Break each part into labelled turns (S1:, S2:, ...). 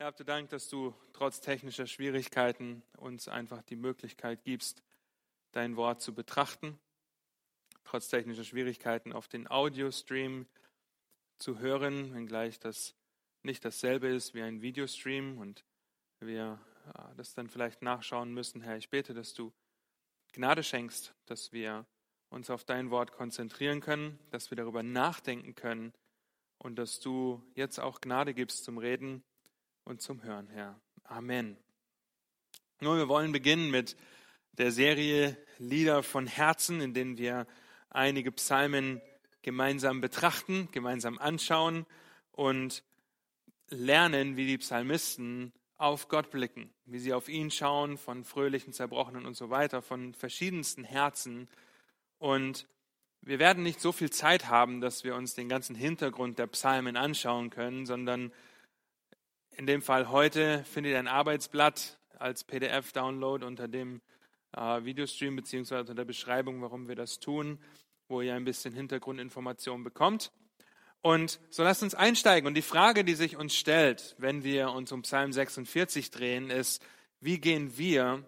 S1: Herr, habt Dank, dass du trotz technischer Schwierigkeiten uns einfach die Möglichkeit gibst, dein Wort zu betrachten. Trotz technischer Schwierigkeiten auf den Audiostream zu hören, wenngleich das nicht dasselbe ist wie ein Videostream und wir äh, das dann vielleicht nachschauen müssen. Herr, ich bete, dass du Gnade schenkst, dass wir uns auf dein Wort konzentrieren können, dass wir darüber nachdenken können und dass du jetzt auch Gnade gibst zum Reden und zum Hören, Herr. Amen. Nun, wir wollen beginnen mit der Serie Lieder von Herzen, in denen wir einige Psalmen gemeinsam betrachten, gemeinsam anschauen und lernen, wie die Psalmisten auf Gott blicken, wie sie auf ihn schauen, von fröhlichen, zerbrochenen und so weiter, von verschiedensten Herzen. Und wir werden nicht so viel Zeit haben, dass wir uns den ganzen Hintergrund der Psalmen anschauen können, sondern in dem Fall heute findet ihr ein Arbeitsblatt als PDF-Download unter dem äh, Videostream beziehungsweise unter der Beschreibung, warum wir das tun, wo ihr ein bisschen Hintergrundinformationen bekommt. Und so lasst uns einsteigen. Und die Frage, die sich uns stellt, wenn wir uns um Psalm 46 drehen, ist, wie gehen wir,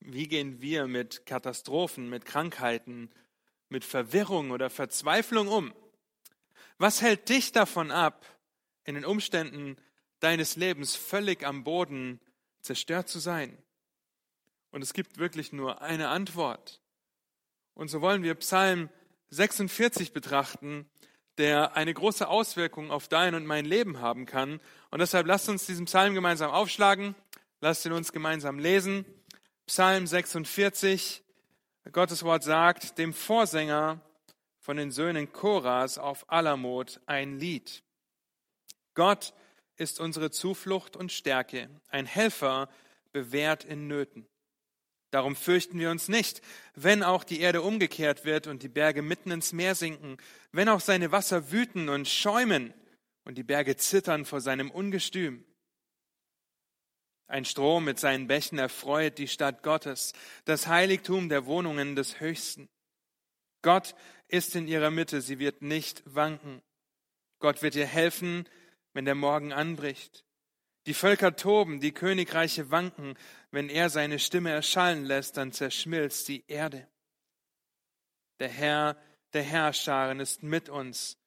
S1: wie gehen wir mit Katastrophen, mit Krankheiten, mit Verwirrung oder Verzweiflung um? Was hält dich davon ab, in den Umständen deines Lebens völlig am Boden zerstört zu sein? Und es gibt wirklich nur eine Antwort. Und so wollen wir Psalm 46 betrachten, der eine große Auswirkung auf dein und mein Leben haben kann. Und deshalb lasst uns diesen Psalm gemeinsam aufschlagen, lasst ihn uns gemeinsam lesen. Psalm 46, Gottes Wort sagt, dem Vorsänger von den Söhnen Koras auf Alamot ein Lied. Gott ist unsere Zuflucht und Stärke, ein Helfer bewährt in Nöten. Darum fürchten wir uns nicht, wenn auch die Erde umgekehrt wird und die Berge mitten ins Meer sinken, wenn auch seine Wasser wüten und schäumen und die Berge zittern vor seinem Ungestüm. Ein Strom mit seinen Bächen erfreut die Stadt Gottes, das Heiligtum der Wohnungen des Höchsten. Gott ist in ihrer Mitte, sie wird nicht wanken. Gott wird ihr helfen, wenn der Morgen anbricht. Die Völker toben, die Königreiche wanken. Wenn er seine Stimme erschallen lässt, dann zerschmilzt die Erde. Der Herr der Herrscharen ist mit uns.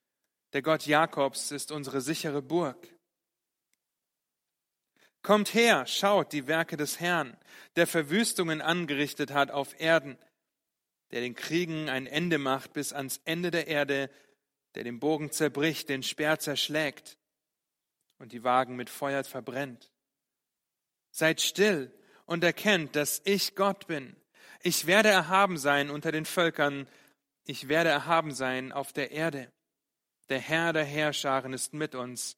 S1: Der Gott Jakobs ist unsere sichere Burg. Kommt her, schaut die Werke des Herrn, der Verwüstungen angerichtet hat auf Erden, der den Kriegen ein Ende macht bis ans Ende der Erde, der den Bogen zerbricht, den Speer zerschlägt und die Wagen mit Feuer verbrennt. Seid still und erkennt, dass ich Gott bin. Ich werde erhaben sein unter den Völkern, ich werde erhaben sein auf der Erde. Der Herr der Herrscharen ist mit uns,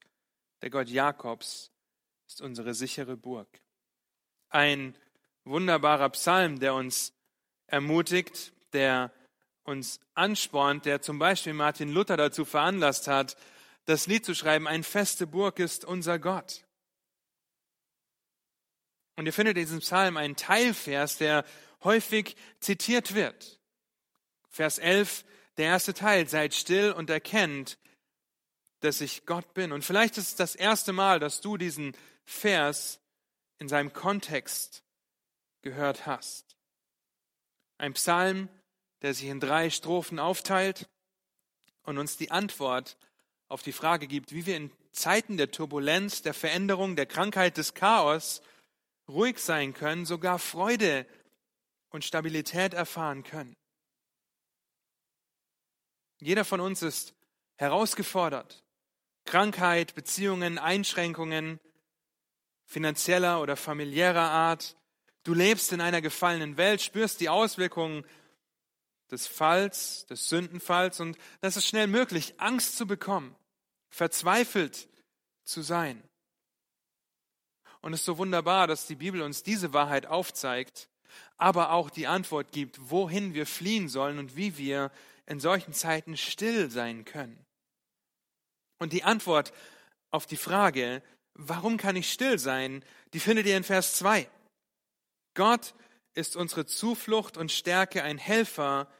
S1: der Gott Jakobs ist unsere sichere Burg. Ein wunderbarer Psalm, der uns ermutigt, der uns anspornt, der zum Beispiel Martin Luther dazu veranlasst hat, das Lied zu schreiben, ein feste Burg ist unser Gott. Und ihr findet in diesem Psalm einen Teilvers, der häufig zitiert wird. Vers 11, der erste Teil, seid still und erkennt, dass ich Gott bin. Und vielleicht ist es das erste Mal, dass du diesen Vers in seinem Kontext gehört hast. Ein Psalm, der sich in drei Strophen aufteilt und uns die Antwort auf die Frage gibt, wie wir in Zeiten der Turbulenz, der Veränderung, der Krankheit, des Chaos ruhig sein können, sogar Freude und Stabilität erfahren können. Jeder von uns ist herausgefordert. Krankheit, Beziehungen, Einschränkungen finanzieller oder familiärer Art. Du lebst in einer gefallenen Welt, spürst die Auswirkungen des Falls, des Sündenfalls und das ist schnell möglich, Angst zu bekommen verzweifelt zu sein. Und es ist so wunderbar, dass die Bibel uns diese Wahrheit aufzeigt, aber auch die Antwort gibt, wohin wir fliehen sollen und wie wir in solchen Zeiten still sein können. Und die Antwort auf die Frage, warum kann ich still sein, die findet ihr in Vers 2. Gott ist unsere Zuflucht und Stärke, ein Helfer,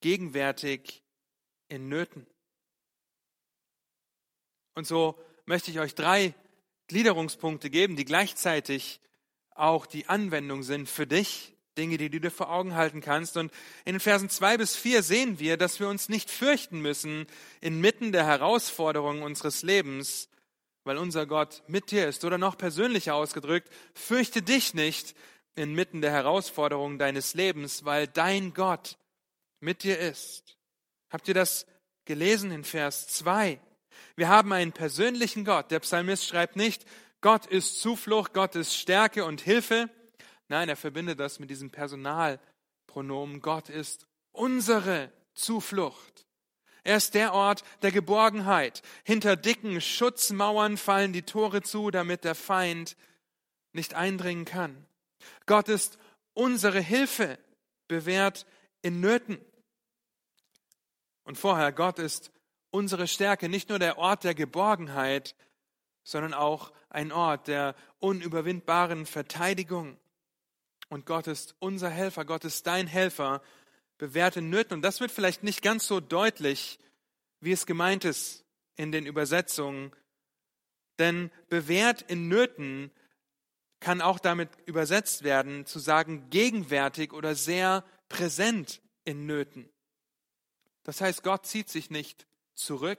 S1: gegenwärtig in Nöten. Und so möchte ich euch drei Gliederungspunkte geben, die gleichzeitig auch die Anwendung sind für dich, Dinge, die du dir vor Augen halten kannst. Und in den Versen zwei bis vier sehen wir, dass wir uns nicht fürchten müssen inmitten der Herausforderungen unseres Lebens, weil unser Gott mit dir ist. Oder noch persönlicher ausgedrückt, fürchte dich nicht inmitten der Herausforderungen deines Lebens, weil dein Gott mit dir ist. Habt ihr das gelesen in Vers 2? Wir haben einen persönlichen Gott. Der Psalmist schreibt nicht, Gott ist Zuflucht, Gott ist Stärke und Hilfe. Nein, er verbindet das mit diesem Personalpronomen. Gott ist unsere Zuflucht. Er ist der Ort der Geborgenheit. Hinter dicken Schutzmauern fallen die Tore zu, damit der Feind nicht eindringen kann. Gott ist unsere Hilfe, bewährt in Nöten. Und vorher, Gott ist unsere Stärke, nicht nur der Ort der Geborgenheit, sondern auch ein Ort der unüberwindbaren Verteidigung. Und Gott ist unser Helfer, Gott ist dein Helfer, bewährt in Nöten. Und das wird vielleicht nicht ganz so deutlich, wie es gemeint ist in den Übersetzungen. Denn bewährt in Nöten kann auch damit übersetzt werden, zu sagen gegenwärtig oder sehr präsent in Nöten. Das heißt, Gott zieht sich nicht zurück,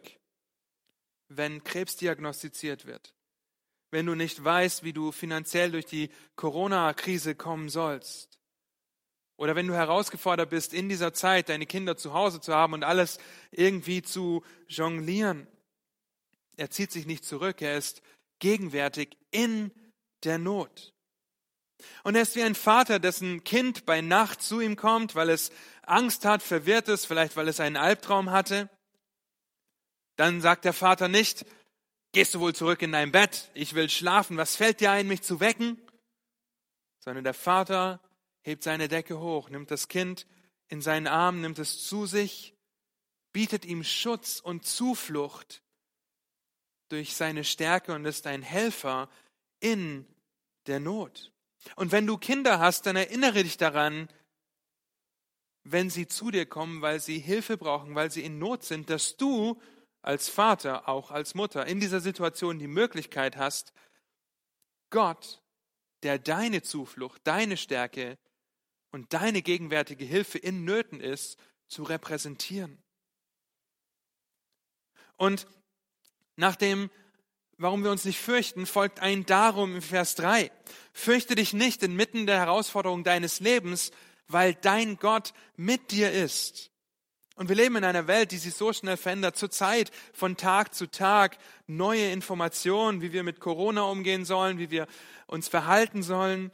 S1: wenn Krebs diagnostiziert wird, wenn du nicht weißt, wie du finanziell durch die Corona-Krise kommen sollst, oder wenn du herausgefordert bist, in dieser Zeit deine Kinder zu Hause zu haben und alles irgendwie zu jonglieren. Er zieht sich nicht zurück, er ist gegenwärtig in der Not. Und er ist wie ein Vater, dessen Kind bei Nacht zu ihm kommt, weil es Angst hat, verwirrt ist, vielleicht weil es einen Albtraum hatte. Dann sagt der Vater nicht, gehst du wohl zurück in dein Bett, ich will schlafen, was fällt dir ein, mich zu wecken? Sondern der Vater hebt seine Decke hoch, nimmt das Kind in seinen Arm, nimmt es zu sich, bietet ihm Schutz und Zuflucht durch seine Stärke und ist ein Helfer in der Not. Und wenn du Kinder hast, dann erinnere dich daran, wenn sie zu dir kommen, weil sie Hilfe brauchen, weil sie in Not sind, dass du als Vater, auch als Mutter, in dieser Situation die Möglichkeit hast, Gott, der deine Zuflucht, deine Stärke und deine gegenwärtige Hilfe in Nöten ist, zu repräsentieren. Und nach dem, warum wir uns nicht fürchten, folgt ein Darum im Vers 3. Fürchte dich nicht inmitten der Herausforderung deines Lebens, weil dein Gott mit dir ist. Und wir leben in einer Welt, die sich so schnell verändert, zurzeit von Tag zu Tag neue Informationen, wie wir mit Corona umgehen sollen, wie wir uns verhalten sollen.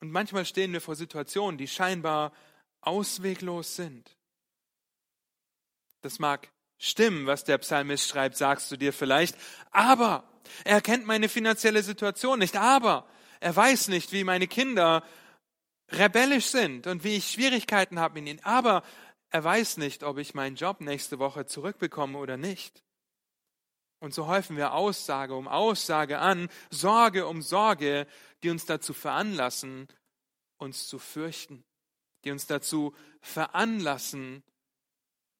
S1: Und manchmal stehen wir vor Situationen, die scheinbar ausweglos sind. Das mag stimmen, was der Psalmist schreibt, sagst du dir vielleicht, aber er kennt meine finanzielle Situation nicht, aber er weiß nicht, wie meine Kinder rebellisch sind und wie ich Schwierigkeiten habe in ihnen, aber er weiß nicht, ob ich meinen Job nächste Woche zurückbekomme oder nicht. Und so häufen wir Aussage um Aussage an, Sorge um Sorge, die uns dazu veranlassen, uns zu fürchten, die uns dazu veranlassen,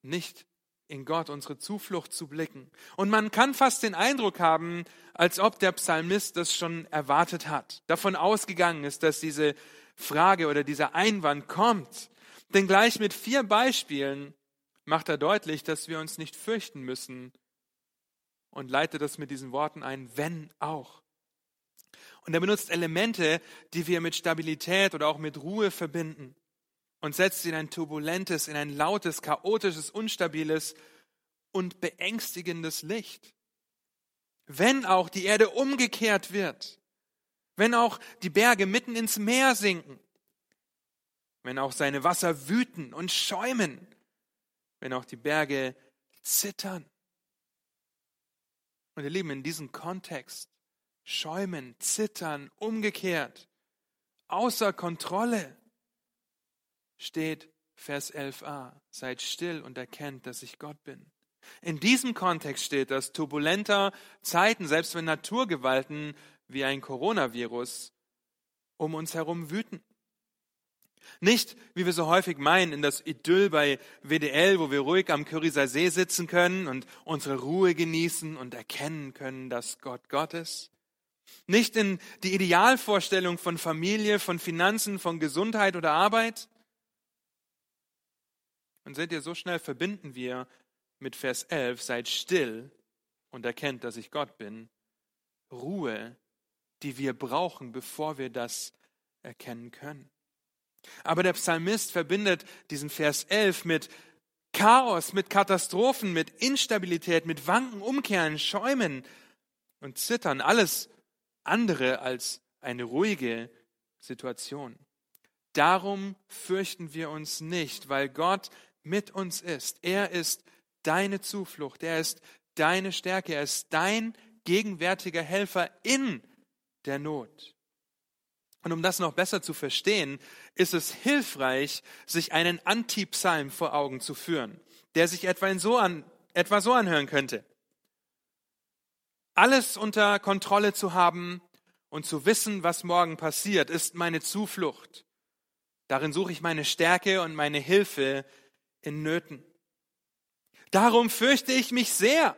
S1: nicht in Gott unsere Zuflucht zu blicken. Und man kann fast den Eindruck haben, als ob der Psalmist das schon erwartet hat, davon ausgegangen ist, dass diese Frage oder dieser Einwand kommt. Denn gleich mit vier Beispielen macht er deutlich, dass wir uns nicht fürchten müssen und leitet das mit diesen Worten ein, wenn auch. Und er benutzt Elemente, die wir mit Stabilität oder auch mit Ruhe verbinden und setzt sie in ein turbulentes, in ein lautes, chaotisches, unstabiles und beängstigendes Licht. Wenn auch die Erde umgekehrt wird, wenn auch die Berge mitten ins Meer sinken, wenn auch seine Wasser wüten und schäumen, wenn auch die Berge zittern. Und ihr Lieben, in diesem Kontext, schäumen, zittern, umgekehrt, außer Kontrolle, steht Vers 11a, seid still und erkennt, dass ich Gott bin. In diesem Kontext steht, dass turbulenter Zeiten, selbst wenn Naturgewalten wie ein Coronavirus um uns herum wüten. Nicht, wie wir so häufig meinen, in das Idyll bei WDL, wo wir ruhig am Köriser See sitzen können und unsere Ruhe genießen und erkennen können, dass Gott Gott ist. Nicht in die Idealvorstellung von Familie, von Finanzen, von Gesundheit oder Arbeit. Und seht ihr, so schnell verbinden wir mit Vers 11, seid still und erkennt, dass ich Gott bin. Ruhe, die wir brauchen, bevor wir das erkennen können. Aber der Psalmist verbindet diesen Vers 11 mit Chaos, mit Katastrophen, mit Instabilität, mit Wanken, Umkehren, Schäumen und Zittern. Alles andere als eine ruhige Situation. Darum fürchten wir uns nicht, weil Gott mit uns ist. Er ist deine Zuflucht, er ist deine Stärke, er ist dein gegenwärtiger Helfer in der Not. Und um das noch besser zu verstehen, ist es hilfreich, sich einen Antipsalm vor Augen zu führen, der sich etwa, so an, etwa so anhören könnte. Alles unter Kontrolle zu haben und zu wissen, was morgen passiert, ist meine Zuflucht. Darin suche ich meine Stärke und meine Hilfe in Nöten. Darum fürchte ich mich sehr,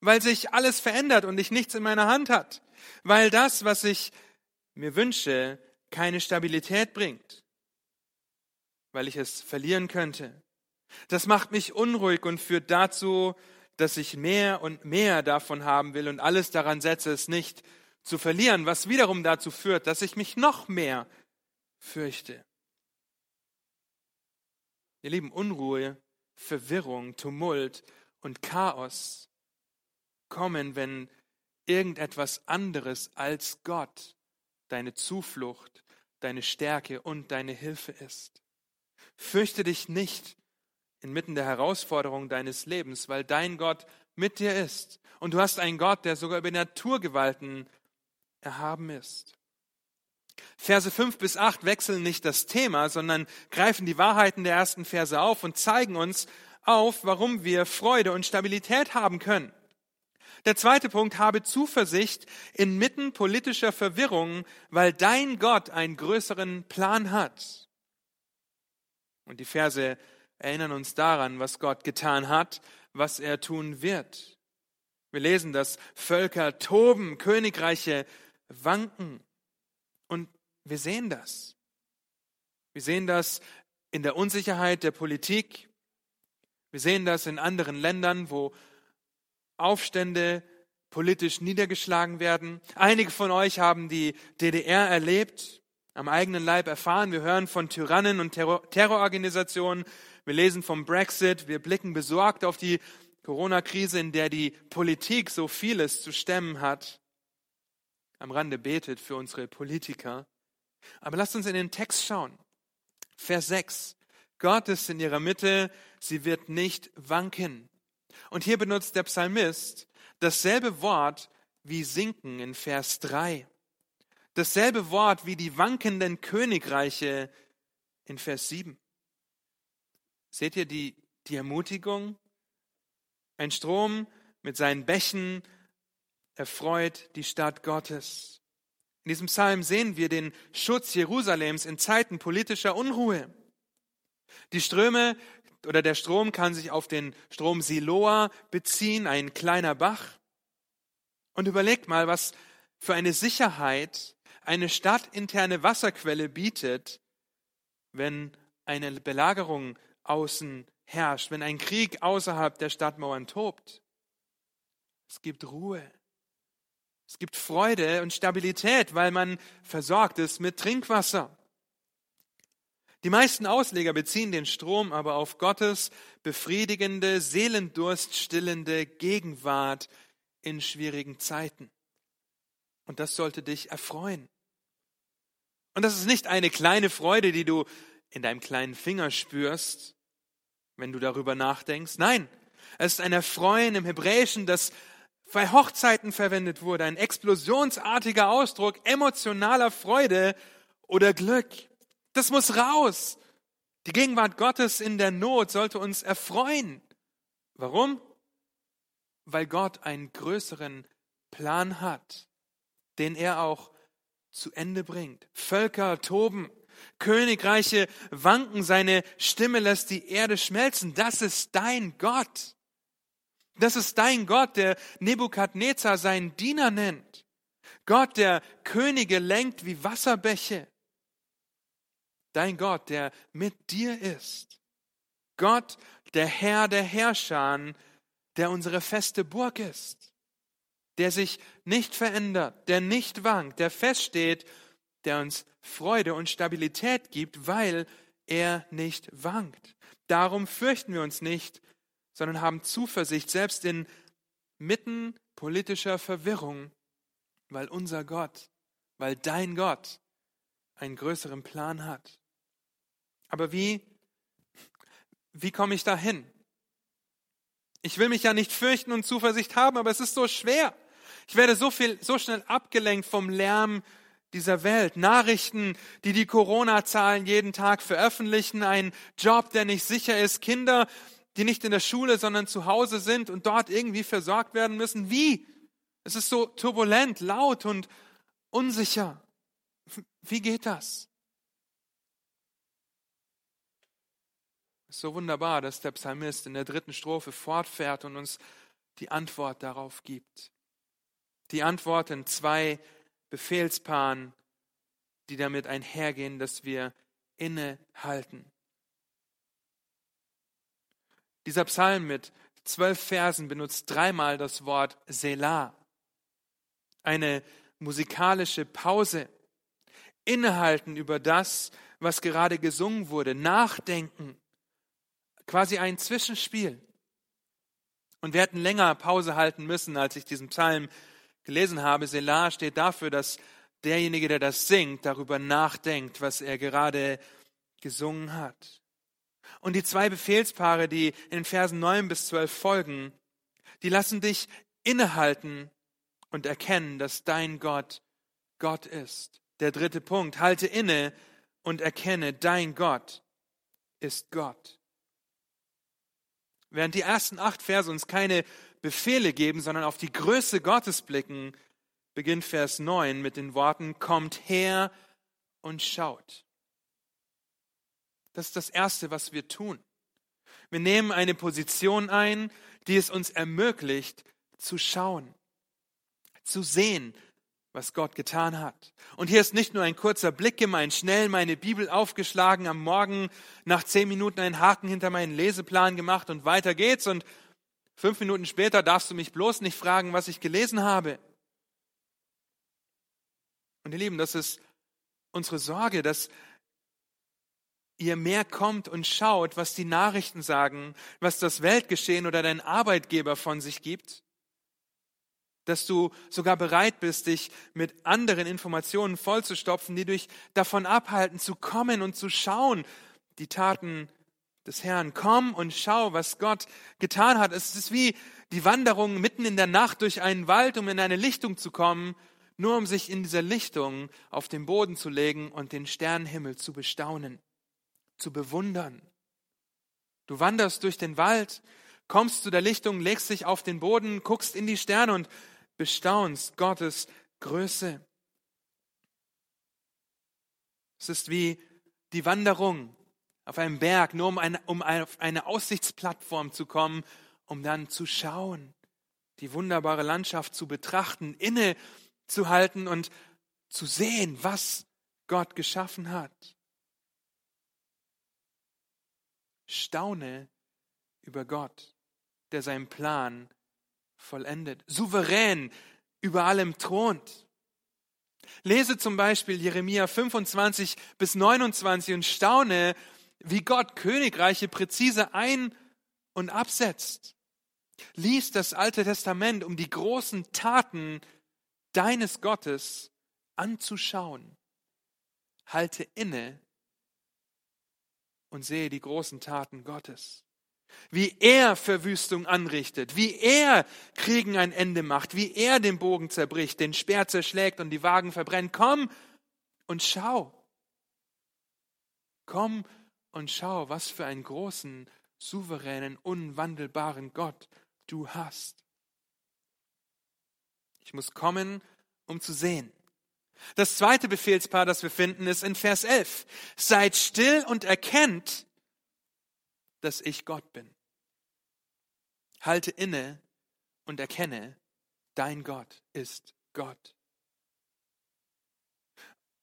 S1: weil sich alles verändert und ich nichts in meiner Hand hat, weil das, was ich mir wünsche, keine Stabilität bringt, weil ich es verlieren könnte. Das macht mich unruhig und führt dazu, dass ich mehr und mehr davon haben will und alles daran setze, es nicht zu verlieren, was wiederum dazu führt, dass ich mich noch mehr fürchte. Ihr Lieben, Unruhe, Verwirrung, Tumult und Chaos kommen, wenn irgendetwas anderes als Gott deine Zuflucht, deine Stärke und deine Hilfe ist. Fürchte dich nicht inmitten der Herausforderung deines Lebens, weil dein Gott mit dir ist. Und du hast einen Gott, der sogar über Naturgewalten erhaben ist. Verse 5 bis 8 wechseln nicht das Thema, sondern greifen die Wahrheiten der ersten Verse auf und zeigen uns auf, warum wir Freude und Stabilität haben können. Der zweite Punkt, habe Zuversicht inmitten politischer Verwirrung, weil dein Gott einen größeren Plan hat. Und die Verse erinnern uns daran, was Gott getan hat, was er tun wird. Wir lesen, dass Völker toben, Königreiche wanken. Und wir sehen das. Wir sehen das in der Unsicherheit der Politik. Wir sehen das in anderen Ländern, wo Aufstände politisch niedergeschlagen werden. Einige von euch haben die DDR erlebt, am eigenen Leib erfahren. Wir hören von Tyrannen und Terror Terrororganisationen. Wir lesen vom Brexit. Wir blicken besorgt auf die Corona-Krise, in der die Politik so vieles zu stemmen hat. Am Rande betet für unsere Politiker. Aber lasst uns in den Text schauen. Vers 6. Gott ist in ihrer Mitte, sie wird nicht wanken. Und hier benutzt der Psalmist dasselbe Wort wie sinken in Vers 3. Dasselbe Wort wie die wankenden Königreiche in Vers 7. Seht ihr die, die Ermutigung? Ein Strom mit seinen Bächen erfreut die Stadt Gottes. In diesem Psalm sehen wir den Schutz Jerusalems in Zeiten politischer Unruhe. Die Ströme oder der Strom kann sich auf den Strom Siloa beziehen, ein kleiner Bach. Und überlegt mal, was für eine Sicherheit eine stadtinterne Wasserquelle bietet, wenn eine Belagerung außen herrscht, wenn ein Krieg außerhalb der Stadtmauern tobt. Es gibt Ruhe. Es gibt Freude und Stabilität, weil man versorgt ist mit Trinkwasser. Die meisten Ausleger beziehen den Strom aber auf Gottes befriedigende, seelendurststillende Gegenwart in schwierigen Zeiten. Und das sollte dich erfreuen. Und das ist nicht eine kleine Freude, die du in deinem kleinen Finger spürst, wenn du darüber nachdenkst. Nein, es ist ein Erfreuen im Hebräischen, das bei Hochzeiten verwendet wurde, ein explosionsartiger Ausdruck emotionaler Freude oder Glück. Das muss raus. Die Gegenwart Gottes in der Not sollte uns erfreuen. Warum? Weil Gott einen größeren Plan hat, den er auch zu Ende bringt. Völker toben, Königreiche wanken, seine Stimme lässt die Erde schmelzen. Das ist dein Gott. Das ist dein Gott, der Nebukadnezar seinen Diener nennt. Gott, der Könige lenkt wie Wasserbäche. Dein Gott, der mit dir ist. Gott, der Herr der Herrscher, der unsere feste Burg ist. Der sich nicht verändert, der nicht wankt, der feststeht, der uns Freude und Stabilität gibt, weil er nicht wankt. Darum fürchten wir uns nicht, sondern haben Zuversicht, selbst in mitten politischer Verwirrung, weil unser Gott, weil dein Gott einen größeren Plan hat. Aber wie, wie komme ich dahin? Ich will mich ja nicht fürchten und Zuversicht haben, aber es ist so schwer. Ich werde so viel, so schnell abgelenkt vom Lärm dieser Welt. Nachrichten, die die Corona-Zahlen jeden Tag veröffentlichen, ein Job, der nicht sicher ist, Kinder, die nicht in der Schule, sondern zu Hause sind und dort irgendwie versorgt werden müssen. Wie? Es ist so turbulent, laut und unsicher. Wie geht das? Es ist so wunderbar, dass der Psalmist in der dritten Strophe fortfährt und uns die Antwort darauf gibt. Die Antwort in zwei Befehlspaaren, die damit einhergehen, dass wir innehalten. Dieser Psalm mit zwölf Versen benutzt dreimal das Wort Selah eine musikalische Pause, innehalten über das, was gerade gesungen wurde, nachdenken, quasi ein Zwischenspiel. Und wir hätten länger Pause halten müssen, als ich diesen Psalm gelesen habe. Selah steht dafür, dass derjenige, der das singt, darüber nachdenkt, was er gerade gesungen hat. Und die zwei Befehlspaare, die in den Versen 9 bis 12 folgen, die lassen dich innehalten und erkennen, dass dein Gott Gott ist. Der dritte Punkt, halte inne und erkenne, dein Gott ist Gott. Während die ersten acht Verse uns keine Befehle geben, sondern auf die Größe Gottes blicken, beginnt Vers 9 mit den Worten, kommt her und schaut. Das ist das Erste, was wir tun. Wir nehmen eine Position ein, die es uns ermöglicht, zu schauen zu sehen, was Gott getan hat. Und hier ist nicht nur ein kurzer Blick gemeint, schnell meine Bibel aufgeschlagen, am Morgen nach zehn Minuten einen Haken hinter meinen Leseplan gemacht und weiter geht's und fünf Minuten später darfst du mich bloß nicht fragen, was ich gelesen habe. Und ihr Lieben, das ist unsere Sorge, dass ihr mehr kommt und schaut, was die Nachrichten sagen, was das Weltgeschehen oder dein Arbeitgeber von sich gibt dass du sogar bereit bist, dich mit anderen Informationen vollzustopfen, die dich davon abhalten, zu kommen und zu schauen, die Taten des Herrn. Komm und schau, was Gott getan hat. Es ist wie die Wanderung mitten in der Nacht durch einen Wald, um in eine Lichtung zu kommen, nur um sich in dieser Lichtung auf den Boden zu legen und den Sternenhimmel zu bestaunen, zu bewundern. Du wanderst durch den Wald, kommst zu der Lichtung, legst dich auf den Boden, guckst in die Sterne und bestaunst Gottes Größe. Es ist wie die Wanderung auf einem Berg, nur um, eine, um auf eine Aussichtsplattform zu kommen, um dann zu schauen, die wunderbare Landschaft zu betrachten, innezuhalten und zu sehen, was Gott geschaffen hat. Staune über Gott, der seinen Plan vollendet, souverän über allem thront. Lese zum Beispiel Jeremia 25 bis 29 und staune, wie Gott Königreiche präzise ein- und absetzt. Lies das Alte Testament, um die großen Taten deines Gottes anzuschauen. Halte inne und sehe die großen Taten Gottes wie er Verwüstung anrichtet, wie er Kriegen ein Ende macht, wie er den Bogen zerbricht, den Speer zerschlägt und die Wagen verbrennt. Komm und schau. Komm und schau, was für einen großen, souveränen, unwandelbaren Gott du hast. Ich muss kommen, um zu sehen. Das zweite Befehlspaar, das wir finden, ist in Vers 11. Seid still und erkennt, dass ich Gott bin. Halte inne und erkenne, dein Gott ist Gott.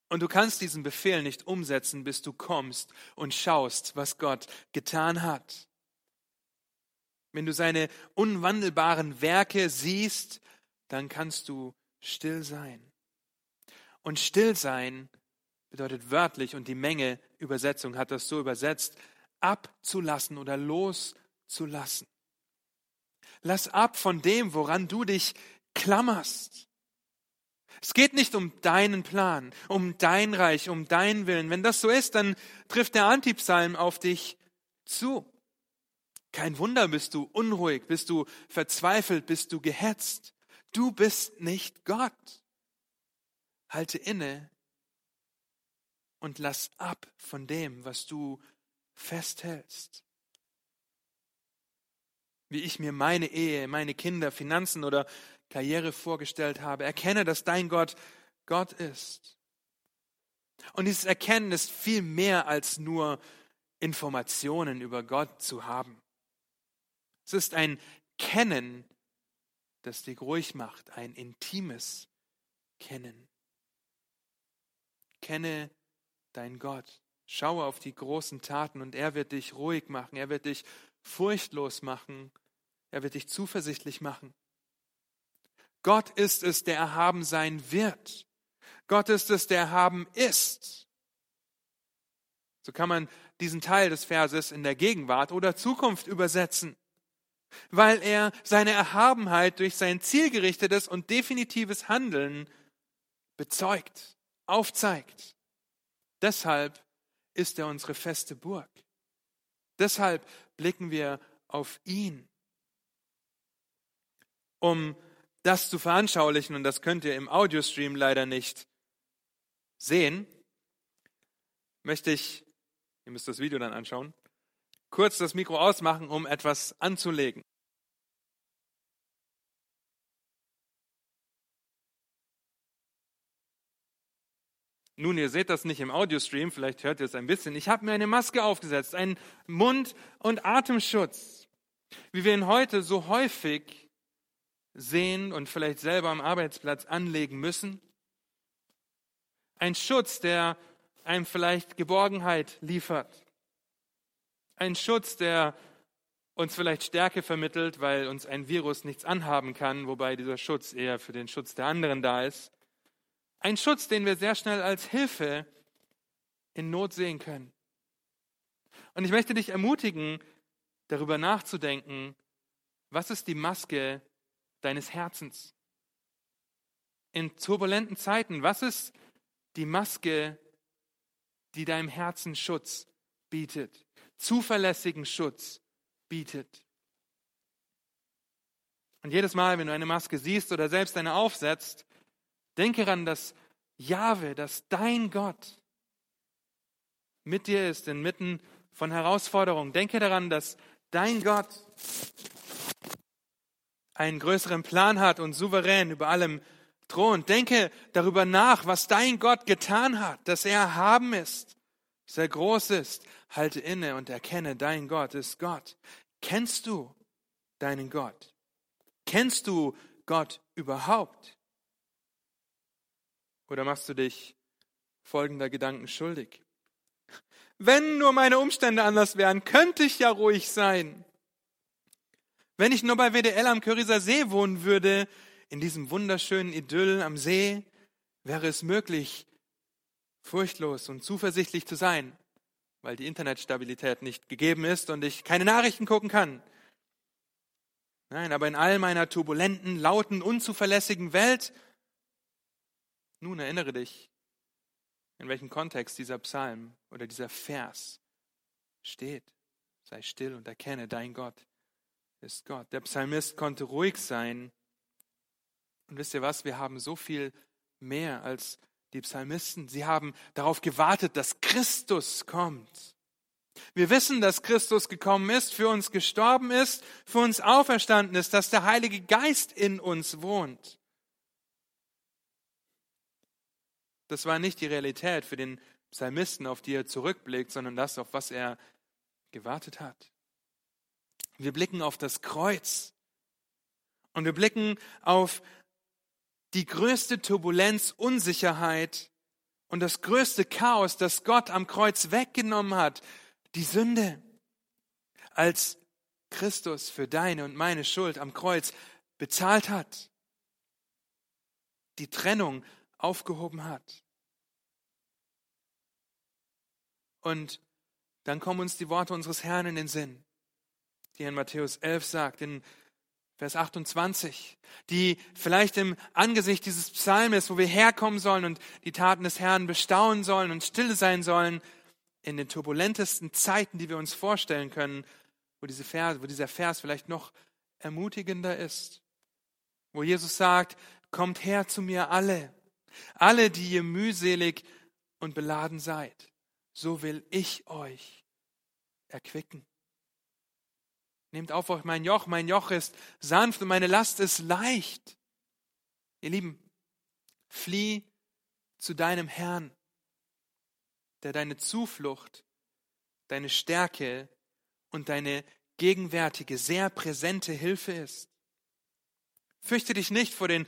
S1: Und du kannst diesen Befehl nicht umsetzen, bis du kommst und schaust, was Gott getan hat. Wenn du seine unwandelbaren Werke siehst, dann kannst du still sein. Und still sein bedeutet wörtlich, und die Menge Übersetzung hat das so übersetzt, abzulassen oder loszulassen. Lass ab von dem, woran du dich klammerst. Es geht nicht um deinen Plan, um dein Reich, um deinen Willen. Wenn das so ist, dann trifft der Antipsalm auf dich zu. Kein Wunder bist du unruhig, bist du verzweifelt, bist du gehetzt. Du bist nicht Gott. Halte inne und lass ab von dem, was du festhältst. Wie ich mir meine Ehe, meine Kinder, Finanzen oder Karriere vorgestellt habe. Erkenne, dass dein Gott Gott ist. Und dieses Erkennen ist viel mehr als nur Informationen über Gott zu haben. Es ist ein Kennen, das dich ruhig macht, ein intimes Kennen. Kenne dein Gott. Schaue auf die großen Taten und er wird dich ruhig machen. Er wird dich furchtlos machen. Er wird dich zuversichtlich machen. Gott ist es, der erhaben sein wird. Gott ist es, der erhaben ist. So kann man diesen Teil des Verses in der Gegenwart oder Zukunft übersetzen, weil er seine Erhabenheit durch sein zielgerichtetes und definitives Handeln bezeugt, aufzeigt. Deshalb ist er unsere feste Burg. Deshalb blicken wir auf ihn. Um das zu veranschaulichen, und das könnt ihr im Audiostream leider nicht sehen, möchte ich, ihr müsst das Video dann anschauen, kurz das Mikro ausmachen, um etwas anzulegen. Nun, ihr seht das nicht im Audiostream, vielleicht hört ihr es ein bisschen. Ich habe mir eine Maske aufgesetzt, einen Mund- und Atemschutz, wie wir ihn heute so häufig sehen und vielleicht selber am Arbeitsplatz anlegen müssen. Ein Schutz, der einem vielleicht Geborgenheit liefert. Ein Schutz, der uns vielleicht Stärke vermittelt, weil uns ein Virus nichts anhaben kann, wobei dieser Schutz eher für den Schutz der anderen da ist. Ein Schutz, den wir sehr schnell als Hilfe in Not sehen können. Und ich möchte dich ermutigen, darüber nachzudenken, was ist die Maske, deines Herzens. In turbulenten Zeiten, was ist die Maske, die deinem Herzen Schutz bietet, zuverlässigen Schutz bietet? Und jedes Mal, wenn du eine Maske siehst oder selbst eine aufsetzt, denke daran, dass Jahwe, dass dein Gott mit dir ist inmitten von Herausforderungen. Denke daran, dass dein Gott einen größeren Plan hat und souverän über allem thront. Denke darüber nach, was dein Gott getan hat, dass er erhaben ist, dass er groß ist. Halte inne und erkenne, dein Gott ist Gott. Kennst du deinen Gott? Kennst du Gott überhaupt? Oder machst du dich folgender Gedanken schuldig? Wenn nur meine Umstände anders wären, könnte ich ja ruhig sein. Wenn ich nur bei WDL am Köriser See wohnen würde, in diesem wunderschönen Idyll am See, wäre es möglich, furchtlos und zuversichtlich zu sein, weil die Internetstabilität nicht gegeben ist und ich keine Nachrichten gucken kann. Nein, aber in all meiner turbulenten, lauten, unzuverlässigen Welt, nun erinnere dich, in welchem Kontext dieser Psalm oder dieser Vers steht. Sei still und erkenne dein Gott ist Gott. Der Psalmist konnte ruhig sein. Und wisst ihr was? Wir haben so viel mehr als die Psalmisten. Sie haben darauf gewartet, dass Christus kommt. Wir wissen, dass Christus gekommen ist, für uns gestorben ist, für uns auferstanden ist, dass der Heilige Geist in uns wohnt. Das war nicht die Realität für den Psalmisten, auf die er zurückblickt, sondern das, auf was er gewartet hat. Wir blicken auf das Kreuz und wir blicken auf die größte Turbulenz, Unsicherheit und das größte Chaos, das Gott am Kreuz weggenommen hat, die Sünde. Als Christus für deine und meine Schuld am Kreuz bezahlt hat, die Trennung aufgehoben hat. Und dann kommen uns die Worte unseres Herrn in den Sinn, die er in Matthäus 11 sagt, in Vers 28, die vielleicht im Angesicht dieses Psalmes, wo wir herkommen sollen und die Taten des Herrn bestaunen sollen und stille sein sollen, in den turbulentesten Zeiten, die wir uns vorstellen können, wo, diese Vers, wo dieser Vers vielleicht noch ermutigender ist, wo Jesus sagt, kommt her zu mir alle, alle, die ihr mühselig und beladen seid, so will ich euch erquicken. Nehmt auf euch mein Joch, mein Joch ist sanft und meine Last ist leicht. Ihr Lieben, flieh zu deinem Herrn, der deine Zuflucht, deine Stärke und deine gegenwärtige, sehr präsente Hilfe ist. Fürchte dich nicht vor den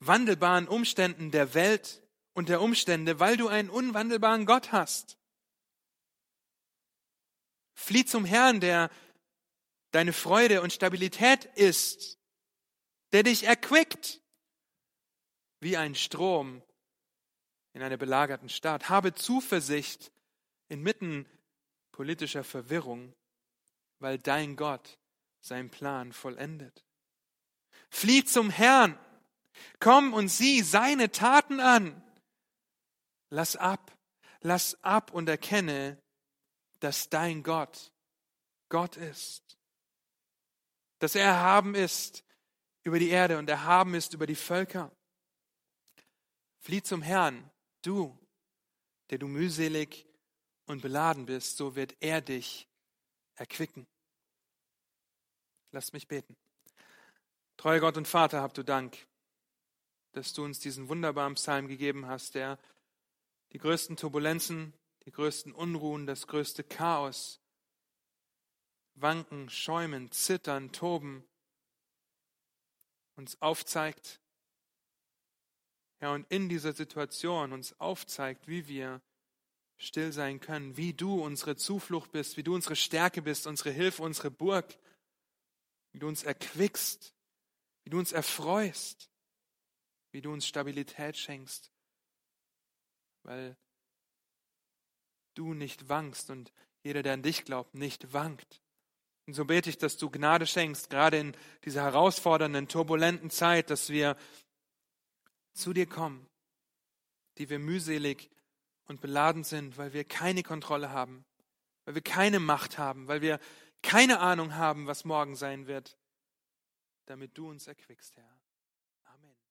S1: wandelbaren Umständen der Welt und der Umstände, weil du einen unwandelbaren Gott hast. Flieh zum Herrn, der deine Freude und Stabilität ist, der dich erquickt wie ein Strom in einer belagerten Stadt. Habe Zuversicht inmitten politischer Verwirrung, weil dein Gott seinen Plan vollendet. Flieh zum Herrn, komm und sieh seine Taten an. Lass ab, lass ab und erkenne, dass dein Gott Gott ist dass er erhaben ist über die Erde und erhaben ist über die Völker. Flieh zum Herrn, du, der du mühselig und beladen bist, so wird er dich erquicken. Lass mich beten. Treuer Gott und Vater, habt du Dank, dass du uns diesen wunderbaren Psalm gegeben hast, der die größten Turbulenzen, die größten Unruhen, das größte Chaos wanken, schäumen, zittern, toben, uns aufzeigt, ja, und in dieser Situation uns aufzeigt, wie wir still sein können, wie du unsere Zuflucht bist, wie du unsere Stärke bist, unsere Hilfe, unsere Burg, wie du uns erquickst, wie du uns erfreust, wie du uns Stabilität schenkst, weil du nicht wankst und jeder, der an dich glaubt, nicht wankt. Und so bete ich, dass du Gnade schenkst, gerade in dieser herausfordernden, turbulenten Zeit, dass wir zu dir kommen, die wir mühselig und beladen sind, weil wir keine Kontrolle haben, weil wir keine Macht haben, weil wir keine Ahnung haben, was morgen sein wird, damit du uns erquickst, Herr.